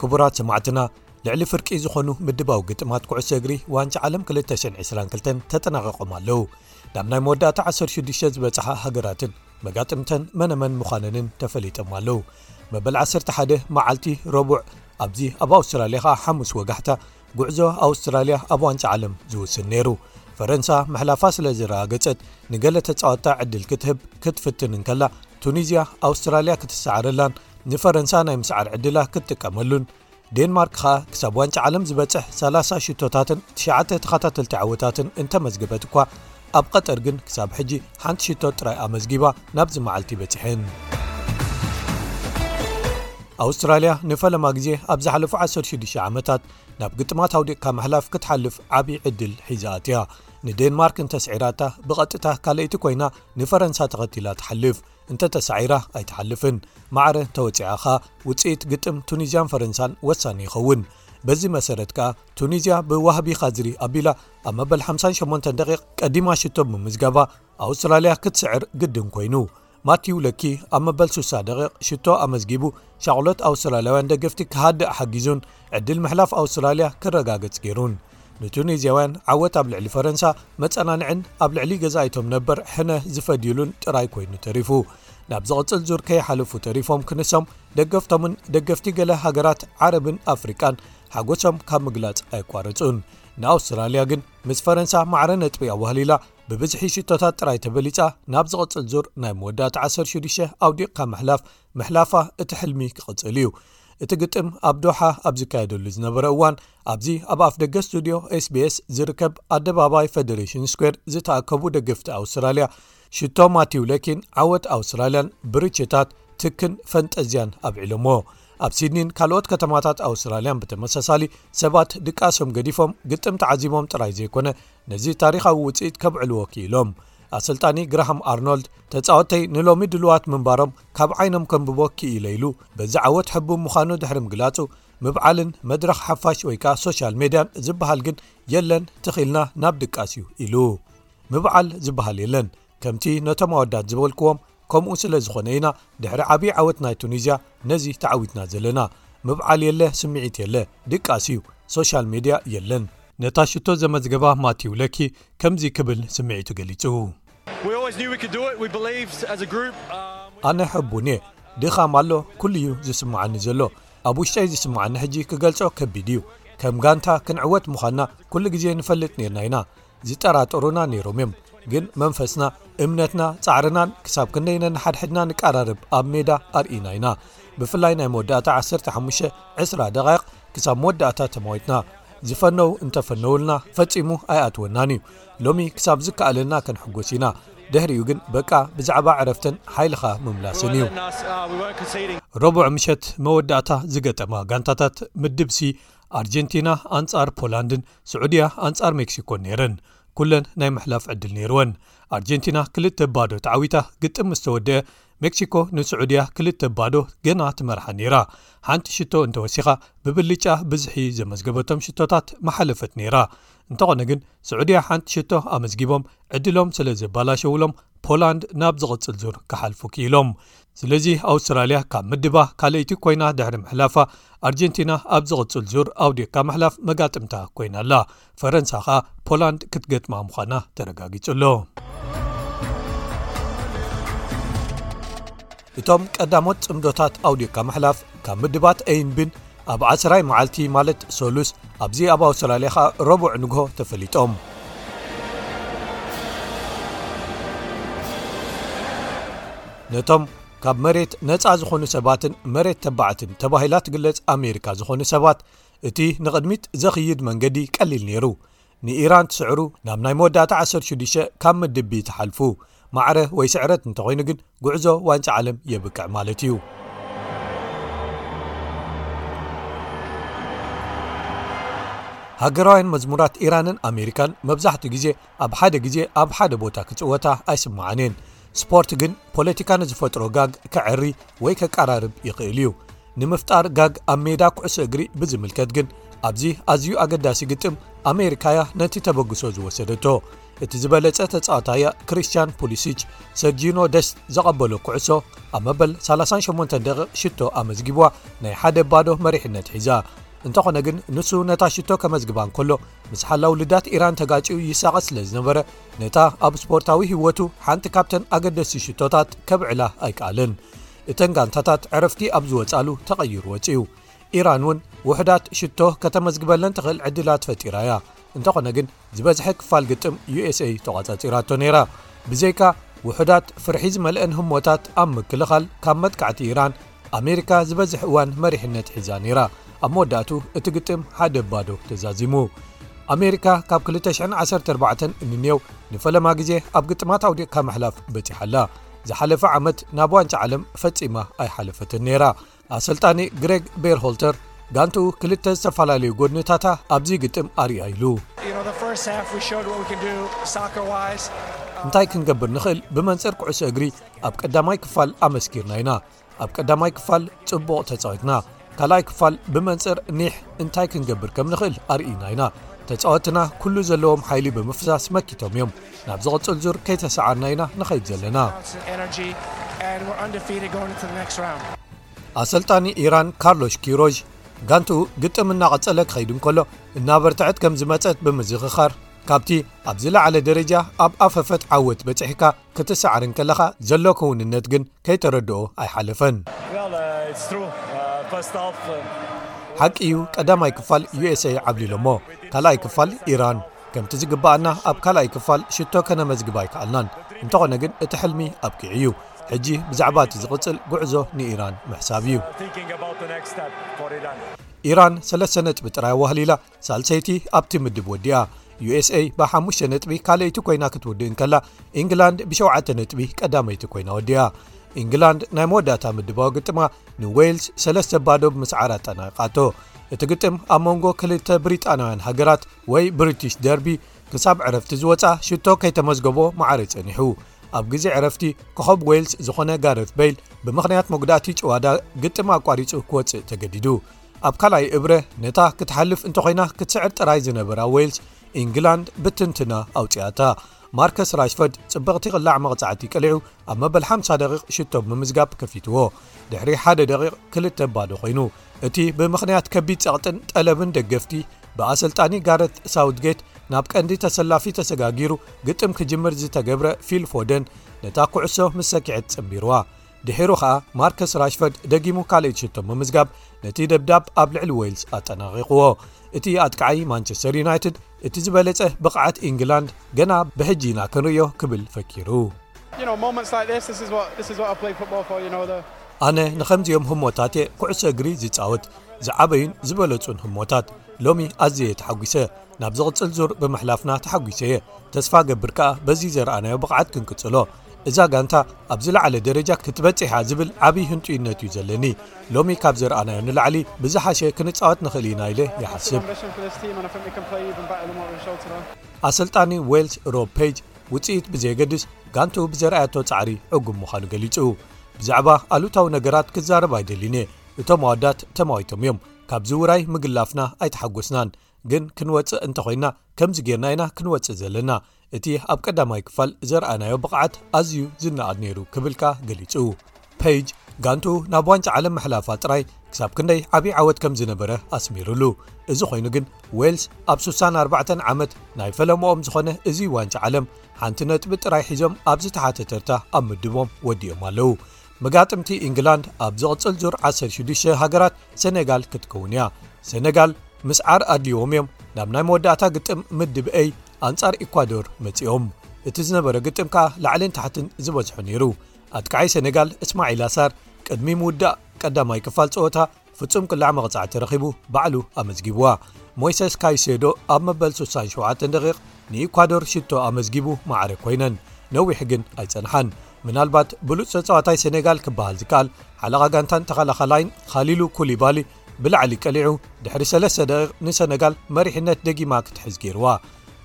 ክቡራት ሰማዕትና ልዕሊ ፍርቂ ዝኾኑ ምድባዊ ግጥማት ኩዕሶ እግሪ ዋንጫ ዓለም 222 ተጠናቐቖም ኣለዉ ናብ ናይ መወዳእታ 16 ዝበጽሓ ሃገራትን መጋጥምተን መነመን ምዃነንን ተፈሊጦም ኣለዉ መበል 11 መዓልቲ ረቡዕ ኣብዚ ኣብ ኣውስትራልያ ከኣ ሓሙስ ወጋሕታ ጉዕዞ ኣውስትራልያ ኣብ ዋንጫ ዓለም ዝውስን ነይሩ። ፈረንሳ ምሕላፋ ስለ ዝረጋገጸት ንገለ ተጻወትታ ዕድል ክትህብ ክትፍትን እንከላ ቱኒዝያ ኣውስትራልያ ክትሰዓረላን ንፈረንሳ ናይ ምስዓር ዕድላ ክትጥቀመሉን ዴንማርክ ከኣ ክሳብ ዋንጫ ዓለም ዝበጽሕ 30 ሽቶታትን ትሽዓተ ተኸታተልቲ ዓወታትን እንተመዝገበት እኳ ኣብ ቐጠር ግን ክሳብ ሕጂ ሓንቲ ሽቶ ጥራይ ኣመዝጊባ ናብዚ መዓልቲ በጺሐን። ኣውስትራልያ ንፈለማ ግዜ ኣብ ዝሓለፉ 16 ዓመታት ናብ ግጥማት ኣውዲቕካ ምሕላፍ ክትሓልፍ ዓብዪ ዕድል ሒዛ ኣትያ ንዴንማርክ እንተስዒራታ ብቐጥታ ካልኣይቲ ኮይና ንፈረንሳ ተኸቲላ ትሓልፍ እንተተሳዒራ ኣይትሓልፍን ማዕረ እንተወፂዓ ኸኣ ውፅኢት ግጥም ቱኒዝያን ፈረንሳን ወሳኒ ይኸውን በዚ መሰረት ከኣ ቱኒዝያ ብዋህቢ ካዝሪ ኣቢላ ኣብ መበል ሓምሳን ሸሞንተን ደቒቕ ቀዲማ ሽቶ ብምምዝጋባ ኣውስትራልያ ክትስዕር ግድን ኮይኑ። ማቲው ለኪ ኣብ መበል ሱሳ ደቒቕ ሽቶ ኣመዝጊቡ ሻቕሎት ኣውስትራልያውያን ደገፍቲ ክሃድእ ሓጊዙን ዕድል ምሕላፍ ኣውስትራልያ ክረጋገጽ ገይሩን። ንቱኒዝያውያን ዓወት ኣብ ልዕሊ ፈረንሳ መጸናንዕን ኣብ ልዕሊ ገዛኢቶም ነበር ሕነ ዝፈድዩሉን ጥራይ ኮይኑ ተሪፉ። ናብ ዝቕጽል ዙር ከይሓለፉ ተሪፎም ክንሶም ደገፍቶምን ደገፍቲ ገለ ሃገራት ዓረብን ኣፍሪቃን ሓጎሶም ካብ ምግላጽ ኣይቋረጹን። ንኣውስትራልያ ግን ምስ ፈረንሳ ማዕረ ነጥቢ ኣዋህሊላ ብብዝሒ ሽቶታት ጥራይ ተበሊጻ ናብ ዝቕጽል ዙር ናይ መወዳእታ 16 ኣውዲቕካ ምሕላፍ ምሕላፋ እቲ ሕልሚ ክቕጽል እዩ እቲ ግጥም ኣብ ዶሓ ኣብ ዝካየደሉ ዝነበረ እዋን ኣብዚ ኣብ ኣፍ ደገ ስቱድዮ ስbs ዝርከብ ኣደባባይ ፈደሬሽን ስኩር ዝተኣከቡ ደገፍቲ ኣውስትራልያ ሽቶ ማቲው ለኪን ዓወት ኣውስትራልያን ብርችታት ትክን ፈንጠዝያን ኣብዒሎምዎ ኣብ ሲድኒን ካልኦት ከተማታት ኣውስትራልያን ብተመሳሳሊ ሰባት ድቃሶም ገዲፎም ግጥም ተዓዚቦም ጥራይ ዘይኮነ ነዚ ታሪኻዊ ውፅኢት ከብዕልዎ ክኢሎም ኣሰልጣኒ ግራሃም ኣርኖልድ ተጻወተይ ንሎሚ ድልዋት ምንባሮም ካብ ዓይኖም ከንብቦ ክኢለ ኢሉ በዚ ዓወት ሕቡ ምዃኑ ድሕሪ ምግላጹ ምብዓልን መድረኽ ሓፋሽ ወይ ከኣ ሶሻል ሜድያን ዝበሃል ግን የለን ትኽልና ናብ ድቃስ እዩ ኢሉ ምብዓል ዝበሃል የለን ከምቲ ነቶም ኣወዳት ዝበልክዎም ከምኡ ስለ ዝኾነ ኢና ድሕሪ ዓብዪ ዓወት ናይ ቱኒዝያ ነዚ ተዓዊትና ዘለና ምብዓል የለ ስምዒት የለ ድቃስ እዩ ሶሻል ሜድያ የለን። ነታ ሽቶ ዘመዝገባ ማቲው ለኪ ከምዚ ክብል ስምዒቱ ገሊጹ። ኣነ ሕቡን እየ ድኻም ኣሎ ኩሉ እዩ ዝስምዓኒ ዘሎ ኣብ ውሽጠይ ዝስምዓኒ ሕጂ ክገልጾ ከቢድ እዩ ከም ጋንታ ክንዕወት ምዃንና ኩሉ ግዜ ንፈልጥ ነርና ኢና ዝጠራጠሩና ነይሮም እዮም ግን መንፈስና እምነትና ፃዕርናን ክሳብ ክንደይ ነንሓድሕድና ንቀራርብ ኣብ ሜዳ ኣርእና ኢና ብፍላይ ናይ መወዳእታ 15 20 ደቃይቕ ክሳብ መወዳእታ ተማዊትና ዝፈነው እንተፈነውልና ፈፂሙ ኣይኣትወናን እዩ ሎሚ ክሳብ ዝከኣለና ክንሕጎስ ኢና ድሕሪኡ ግን በቃ ብዛዕባ ዕረፍትን ሓይልኻ ምምላስን እዩ ረቡዕ ምሸት መወዳእታ ዝገጠማ ጋንታታት ምድብሲ ኣርጀንቲና ኣንጻር ፖላንድን ስዑድያ ኣንጻር ሜክሲኮን ነይረን ኩለን ናይ ምሕላፍ ዕድል ነይርወን ኣርጀንቲና ክልተ ባዶ ተዓዊታ ግጥም ምስ ተወድአ ሜክሲኮ ንስዑድያ ክልተ ባዶ ገና ትመርሓ ነይራ ሓንቲ ሽቶ እንተወሲኻ ብብልጫ ብዝሒ ዘመዝገበቶም ሽቶታት መሓለፈት ነይራ እንተኾነ ግን ስዑድያ ሓንቲ ሽቶ ኣመዝጊቦም ዕድሎም ስለ ዘባላሸውሎም ፖላንድ ናብ ዝቕጽል ዙር ክሓልፉ ክኢሎም ስለዚ ኣውስትራልያ ካብ ምድባ ካልኣይቲ ኰይና ድሕሪ ምሕላፋ፣ ኣርጀንቲና ኣብ ዝቕጽል ዙር ኣውዲቕካ ምሕላፍ መጋጥምታ ኰይና ኣላ። ፈረንሳ ከኣ ፖላንድ ክትገጥማ ምዃና ተረጋጊጹ ኣሎ። እቶም ቀዳሞት ጽምዶታት ኣውዲቕካ ምሕላፍ ካብ ምድባት ኤይን ቢን ኣብ ዓስራይ መዓልቲ ማለት ሰሉስ ኣብዚ ኣብ ኣውስትራልያ ከኣ ረቡዕ ንግሆ ተፈሊጦም። ነቶም ካብ መሬት ነጻ ዝኾኑ ሰባትን መሬት ተባዕትን ተባሂላ ትግለጽ ኣሜሪካ ዝኾኑ ሰባት እቲ ንቕድሚት ዘኽይድ መንገዲ ቀሊል ነይሩ። ንኢራን ትስዕሩ ናብ ናይ መወዳእታ ዓሰርተ ሽዱሽተ ካብ ምድብ ቢ ትሓልፉ። ማዕረ ወይ ስዕረት እንተኾይኑ ግን ጉዕዞ ዋንጫ ዓለም የብቅዕ ማለት እዩ። ሃገራውያን መዝሙራት ኢራንን ኣሜሪካን መብዛሕትኡ ግዜ ኣብ ሓደ ግዜ ኣብ ሓደ ቦታ ክጽወታ ኣይስምዓን እየን። ስፖርት ግን ፖለቲካ ንዝፈጥሮ ጋግ ከዐሪ ወይ ከቀራርብ ይኽእል እዩ። ንምፍጣር ጋግ ኣብ ሜዳ ኩዕሶ እግሪ ብዝምልከት ግን ኣብዚ ኣዝዩ ኣገዳሲ ግጥም ኣሜሪካ እያ ነቲ ተበግሶ ዝወሰደቶ እቲ ዝበለጸ ተጻዋታ እያ ክሪስትያን ፖሊስች ሰርጂኖ ደስ ዘቐበሎ ኩዕሶ ኣብ መበል 38 ደቂ ሽቶ ኣመዝጊብዋ ናይ ሓደ ባዶ መሪሕነት ሒዛ እንተኾነ ግን ንሱ ነታ ሽቶ ከመዝግባ እንከሎ ምስ ሓላው ልዳት ኢራን ተጋጭኡ ይሳቐ ስለ ዝነበረ ነታ ኣብ ስፖርታዊ ህይወቱ ሓንቲ ካብተን ኣገደሲ ሽቶታት ከብዕላ ኣይከኣልን እተን ጋንታታት ዕረፍቲ ኣብ ዝወጻሉ ተቐይሩ ወጺኡ። ኢራን እውን ውሑዳት ሽቶ ከተመዝግበለን ትኽእል ዕድላት ፈጢራ እያ፣ እንተኾነ ግን ዝበዝሐ ክፋል ግጥም USA ተቋጻጺራቶ ነይራ። ብዘይካ ውሑዳት ፍርሒ ዝመልአን ህሞታት ኣብ ምክልኻል ካብ መጥቃዕቲ ኢራን ኣሜሪካ ዝበዝሕ እዋን መሪሕነት ሒዛ ነይራ። ኣብ መወዳእቱ እቲ ግጥም ሓደ ባዶ ተዛዚሙ። ኣሜሪካ ካብ 2014 ንኔው ንፈለማ ግዜ ኣብ ግጥማት ኣውዲቕካ ምሕላፍ በጺሓ ኣላ። ዝሓለፈ ዓመት ናብ ዋንጫ ዓለም ፈጺማ ኣይሓለፈትን ነይራ ኣሰልጣኒ ግሬግ ቤር ሆልተር ጋንትኡ ክልተ ዝተፈላለዩ ጎድነታታ ኣብዚ ግጥም ኣርያ ኢሉ እንታይ ክንገብር ንኽእል ብመንፅር ኩዕሶ እግሪ ኣብ ቀዳማይ ክፋል ኣመስኪርና ኢና ኣብ ቀዳማይ ክፋል ጽቡቕ ተጻዊትና ካልኣይ ክፋል ብመንጽር ኒሕ እንታይ ክንገብር ከም ንኽእል ኣርእና ኢና ተጻወትና ኩሉ ዘለዎም ሓይሊ ብምፍሳስ መኪቶም እዮም ናብ ዝቕጽል ዙር ከይተሰዓና ኢና ንኸይድ ዘለና ኣሰልጣኒ ኢራን ካርሎሽ ኪሮዥ ጋንቲኡ ግጥም እናቐጸለ ክኸይድ እንከሎ እናበርትዐት ከም ዝመጸት ብምዝኽኻር ካብቲ ኣብ ዝለዓለ ደረጃ ኣብ ኣፈፈት ዓወት በጺሕካ ክትሰዕርን ከለኻ ዘሎ ክውንነት ግን ከይተረድኦ ኣይሓለፈን። ሓቂ እዩ ቀዳማይ ክፋል USA ዓብሊሎሞ ካልኣይ ክፋል ኢራን ከምቲ ዝግብኣና ኣብ ካልኣይ ክፋል ሽቶ ከነመዝግብ ኣይከኣልናን እንተኾነ ግን እቲ ሕልሚ ኣብቂዑ እዩ ሕጂ ብዛዕባ እቲ ዝቕፅል ጉዕዞ ንኢራን ምሕሳብ እዩ ኢራን ሰለስተ ነጥቢ ጥራይ ኣዋህሊላ ሳልሰይቲ ኣብቲ ምድብ ወዲኣ። USA ብሓሙሽተ ነጥቢ ካልኣይቲ ኮይና ክትውድእ እንከላ ኢንግላንድ ብሸውዓተ ነጥቢ ቀዳመይቲ ኮይና ወዲኣ። ኢንግላንድ ናይ መወዳእታ ምድባዊ ግጥማ ንዌልስ ሰለስተ ባዶ ብምስዓር ኣጠናቂቓቶ። እቲ ግጥም ኣብ መንጎ ክልተ ብሪጣናውያን ሃገራት ወይ ብሪቲሽ ደርቢ ክሳብ ዕረፍቲ ዝወፃ ሽቶ ከይተመዝገቦ መዓሪ ፀኒሑ ኣብ ግዜ ዕረፍቲ ኮኸብ ዌልስ ዝኾነ ጋረት በይል ብምኽንያት መጉዳእቲ ጭዋዳ ግጥም ኣቋሪፁ ክወፅእ ተገዲዱ። ኣብ ካልኣይ እብረ ነታ ክትሓልፍ እንተኾይና ክትስዕር ጥራይ ዝነበራ ዌልስ ኢንግላንድ ብትንትና ኣውጽኣታ ማርከስ ራሽፈርድ ጽብቕቲ ቅላዕ መቕጻዕቲ ቀሊዑ ኣብ መበል ሓ ደቂቕ ሽቶ ብምምዝጋብ ከፊትዎ ድሕሪ ሓደ ደቂቕ ክልተ ባዶ ኮይኑ እቲ ብምኽንያት ከቢድ ጸቕጥን ጠለብን ደገፍቲ ብኣሰልጣኒ ጋረት ሳውትጌት ናብ ቀንዲ ተሰላፊ ተሰጋጊሩ ግጥም ክጅምር ዝተገብረ ፊል ፎደን ነታ ኩዕሶ ምስ ሰኪዐት ጽንቢርዋ ድሒሩ ኸኣ ማርከስ ራሽፈርድ ደጊሙ ካልእት ሽቶ ምምዝጋብ ነቲ ደብዳብ ኣብ ልዕሊ ወይልስ ኣጠናቒቕዎ እቲ ኣጥቃዓይ ማንቸስተር ዩናይትድ እቲ ዝበለጸ ብቕዓት ኢንግላንድ ገና ብሕጂ ኢና ክንርእዮ ክብል ፈኪሩ። ኣነ ንኸምዚኦም ህሞታት እየ ኩዕሶ እግሪ ዝጻወት ዝዓበዩን ዝበለጹን ህሞታት ሎሚ ኣዝየ ተሓጒሰ ናብ ዝቕጽል ዙር ብምሕላፍና ተሓጒሰ እየ ተስፋ ገብር ከኣ በዚ ዘርኣናዮ ብቕዓት ክንቅጽሎ እዛ ጋንታ ኣብ ዝለዓለ ደረጃ ክትበጽሕ'ያ ዝብል ዓቢ ህንጡይነት'ዩ ዘለኒ። ሎሚ ካብ ዘርኣናዮ ንላዕሊ ብዝሓሸ ክንጻወት ንኽእል ኢና ኢለ ይሓስብ። ኣሰልጣኒ ዌልስ ሮብ ፔጅ ውጽኢት ብዘየገድስ ጋንትኡ ብዘርኣየቶ ጻዕሪ ዕጉብ ምዃኑ ገሊጹ። ብዛዕባ ኣሉታዊ ነገራት ክዛረብ ኣይደልን'የ፣ እቶም ኣወዳት ተማዊቶም'ዮም፣ ካብዚ ውራይ ምግላፍና ኣይተሓጎስናን፣ ግን ክንወጽእ እንተ ኾይና ከምዚ ጌርና ኢና ክንወጽእ ዘለና እቲ ኣብ ቀዳማይ ክፋል ዘርኣናዮ ብቕዓት ኣዝዩ ዝነኣድ ነይሩ ክብል ከኣ ገሊጹ ፔጅ ጋንቱኡ ናብ ዋንጫ ዓለም ምሕላፋ ጥራይ ክሳብ ክንደይ ዓብዪ ዓወት ከም ዝነበረ ኣስሚሩሉ እዚ ኮይኑ ግን ዌልስ ኣብ 64 ዓመት ናይ ፈለምኦም ዝኾነ እዚ ዋንጫ ዓለም ሓንቲ ነጥቢ ጥራይ ሒዞም ኣብ ዝተሓተተርታ ኣብ ምድቦም ወዲኦም ኣለዉ መጋጥምቲ ኢንግላንድ ኣብ ዝቕጽል ዙር 16 ሃገራት ሰነጋል ክትከውን እያ ሰነጋል ምስዓር ኣድልዎም እዮም ናብ ናይ መወዳእታ ግጥም ምድብ ኤይ ኣንጻር ኢኳዶር መጺኦም እቲ ዝነበረ ግጥም ከኣ ላዕልን ታሕትን ዝበዝሖ ነይሩ ኣትከዓይ ሰነጋል እስማዒል ኣሳር ቅድሚ ምውዳእ ቀዳማይ ክፋል ጸወታ ፍጹም ቅላዕ መቕጻዕቲ ረኺቡ ባዕሉ ኣመዝጊብዋ። ሞይሰስ ካይሴዶ ኣብ መበል ሱሳን ሸውዓተን ደቒቕ ንኢኳዶር ሽቶ ኣመዝጊቡ ማዕረ ኰይነን። ነዊሕ ግን ኣይጸንሓን። ምናልባት ብሉጽ ተጻዋታይ ሰኔጋል ክበሃል ዝከኣል ሓለቓ ጋንታን ተኸላኻላይን ኻሊሉ ኩሊባሊ ብላዕሊ ቀሊዑ ድሕሪ ሰለስተ ደቒቕ ንሰነጋል መሪሕነት ደጊማ ክትሕዝ ገይሩዋ።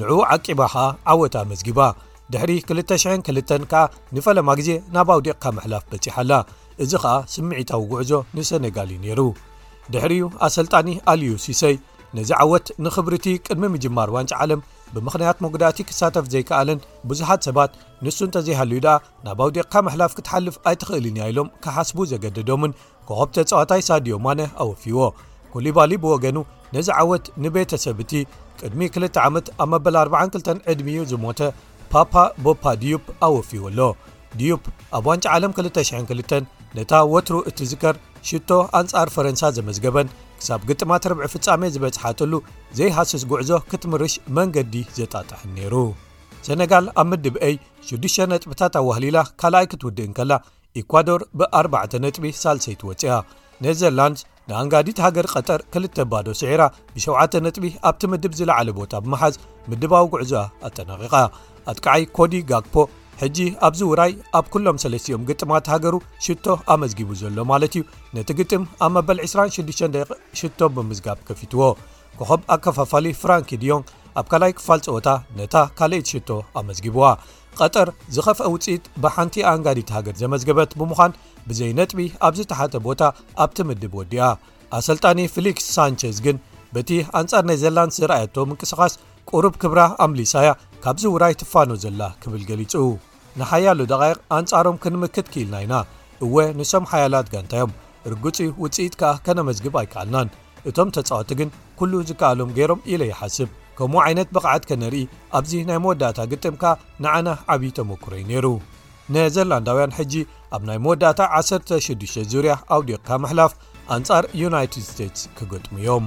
ንዕኡ ዓቂባ ከኣ ዓወት ኣመዝጊባ። ድሕሪ ክልተ ሽሕን ክልተን ከኣ ንፈለማ ግዜ ናብ ኣውዲቕካ ምሕላፍ በጺሓ ኣላ። እዚ ኸኣ ስምዒታዊ ጉዕዞ ንሰነጋል እዩ ነይሩ። ድሕሪኡ ኣሰልጣኒ ኣልዩ ሲሰይ ነዚ ዓወት ንኽብሪ'ቲ ቅድሚ ምጅማር ዋንጫ ዓለም ብምኽንያት መጉዳእቲ ክሳተፍ ዘይከኣለን ብዙሓት ሰባት ንሱ እንተዘይሃልዩ ደኣ ናብ ኣውዲቕካ ምሕላፍ ክትሓልፍ ኣይትኽእልን እያ ኢሎም ክሓስቡ ዘገደዶምን ኮኾብ ተጻዋታይ ሳድዮ ማነ ኣወፍይዎ። ኩሊባሊ ብወገኑ ነዚ ዓወት ንቤተሰብ'ቲ ቅድሚ ክልተ ዓመት ኣብ መበል ኣርብዓን ክልተን ዕድሚኡ ዝሞተ ፓፓ ቦፓ ዲዩፕ ኣወፍይዎ ኣሎ። ድዩፕ ኣብ ዋንጫ ዓለም 2002 ነታ ወትሩ እትዝከር ሽቶ ኣንጻር ፈረንሳ ዘመዝገበን ክሳብ ግጥማት ርብዒ ፍጻሜ ዝበጽሓትሉ ዘይሃስስ ጉዕዞ ክትምርሽ መንገዲ ዘጣጥሕን ነይሩ ሰነጋል ኣብ ምድብ አ 6ዱሽ ነጥብታት ኣዋህሊላ ካልኣይ ክትውድእን ከላ ኢኳዶር ብ4 ነጥቢ ሳልሰይት ወፅያ ኔዘርላንድስ ንኣንጋዲት ሃገር ቐጠር ክልተ ባዶ ስዒራ ብሸውዓተ ነጥቢ ኣብቲ ምድብ ዝለዓለ ቦታ ብምሓዝ ምድባዊ ጉዕዞኣ ኣጠናቒቓ ኣጥቃዓይ ኮዲ ጋግፖ ሕጂ ኣብዚ ውራይ ኣብ ኩሎም ሰለስትኦም ግጥማት ሃገሩ ሽቶ ኣመዝጊቡ ዘሎ ማለት እዩ ነቲ ግጥም ኣብ መበል 26 ደ ሽቶ ብምዝጋብ ከፊትዎ ኮኸብ ኣከፋፋሊ ፍራንኪ ድዮን ኣብ ካልይ ክፋል ፀወታ ነታ ካልይት ሽቶ ኣመዝጊብዋ ቐጠር ዝኸፍአ ውፅኢት ብሓንቲ ኣንጋዲት ሃገር ዘመዝገበት ብምዃን ብዘይ ነጥቢ ኣብ ዝተሓተ ቦታ ኣብቲ ምድብ ወዲኣ ኣሰልጣኒ ፍሊክስ ሳንቸዝ ግን በቲ ኣንጻር ኔዘርላንድ ዘርኣየቶ ምንቅስቓስ ቅሩብ ክብራ ኣምሊሳያ ካብዚ ውራይ ትፋኖ ዘላ ክብል ገሊጹ ንሓያሉ ደቓይቕ ኣንጻሮም ክንምክት ክኢልና ኢና እወ ንሶም ሓያላት ጋንታ እዮም ርግጺ ውጽኢት ከኣ ከነመዝግብ ኣይከኣልናን እቶም ተጻወቲ ግን ኩሉ ዝከኣሎም ገይሮም ኢለ ይሓስብ ከምኡ ዓይነት ብቕዓት ከነርኢ ኣብዚ ናይ መወዳእታ ግጥም ከኣ ንዓና ዓብዪ ተመክሮዩ ነይሩ ኔዘርላንዳውያን ሕጂ ኣብ ናይ መወዳእታ ዓሰርተ ሽዱሽተ ዙርያ ኣውዲቕካ ምሕላፍ ኣንጻር ዩናይትድ ስቴትስ ክገጥሙ እዮም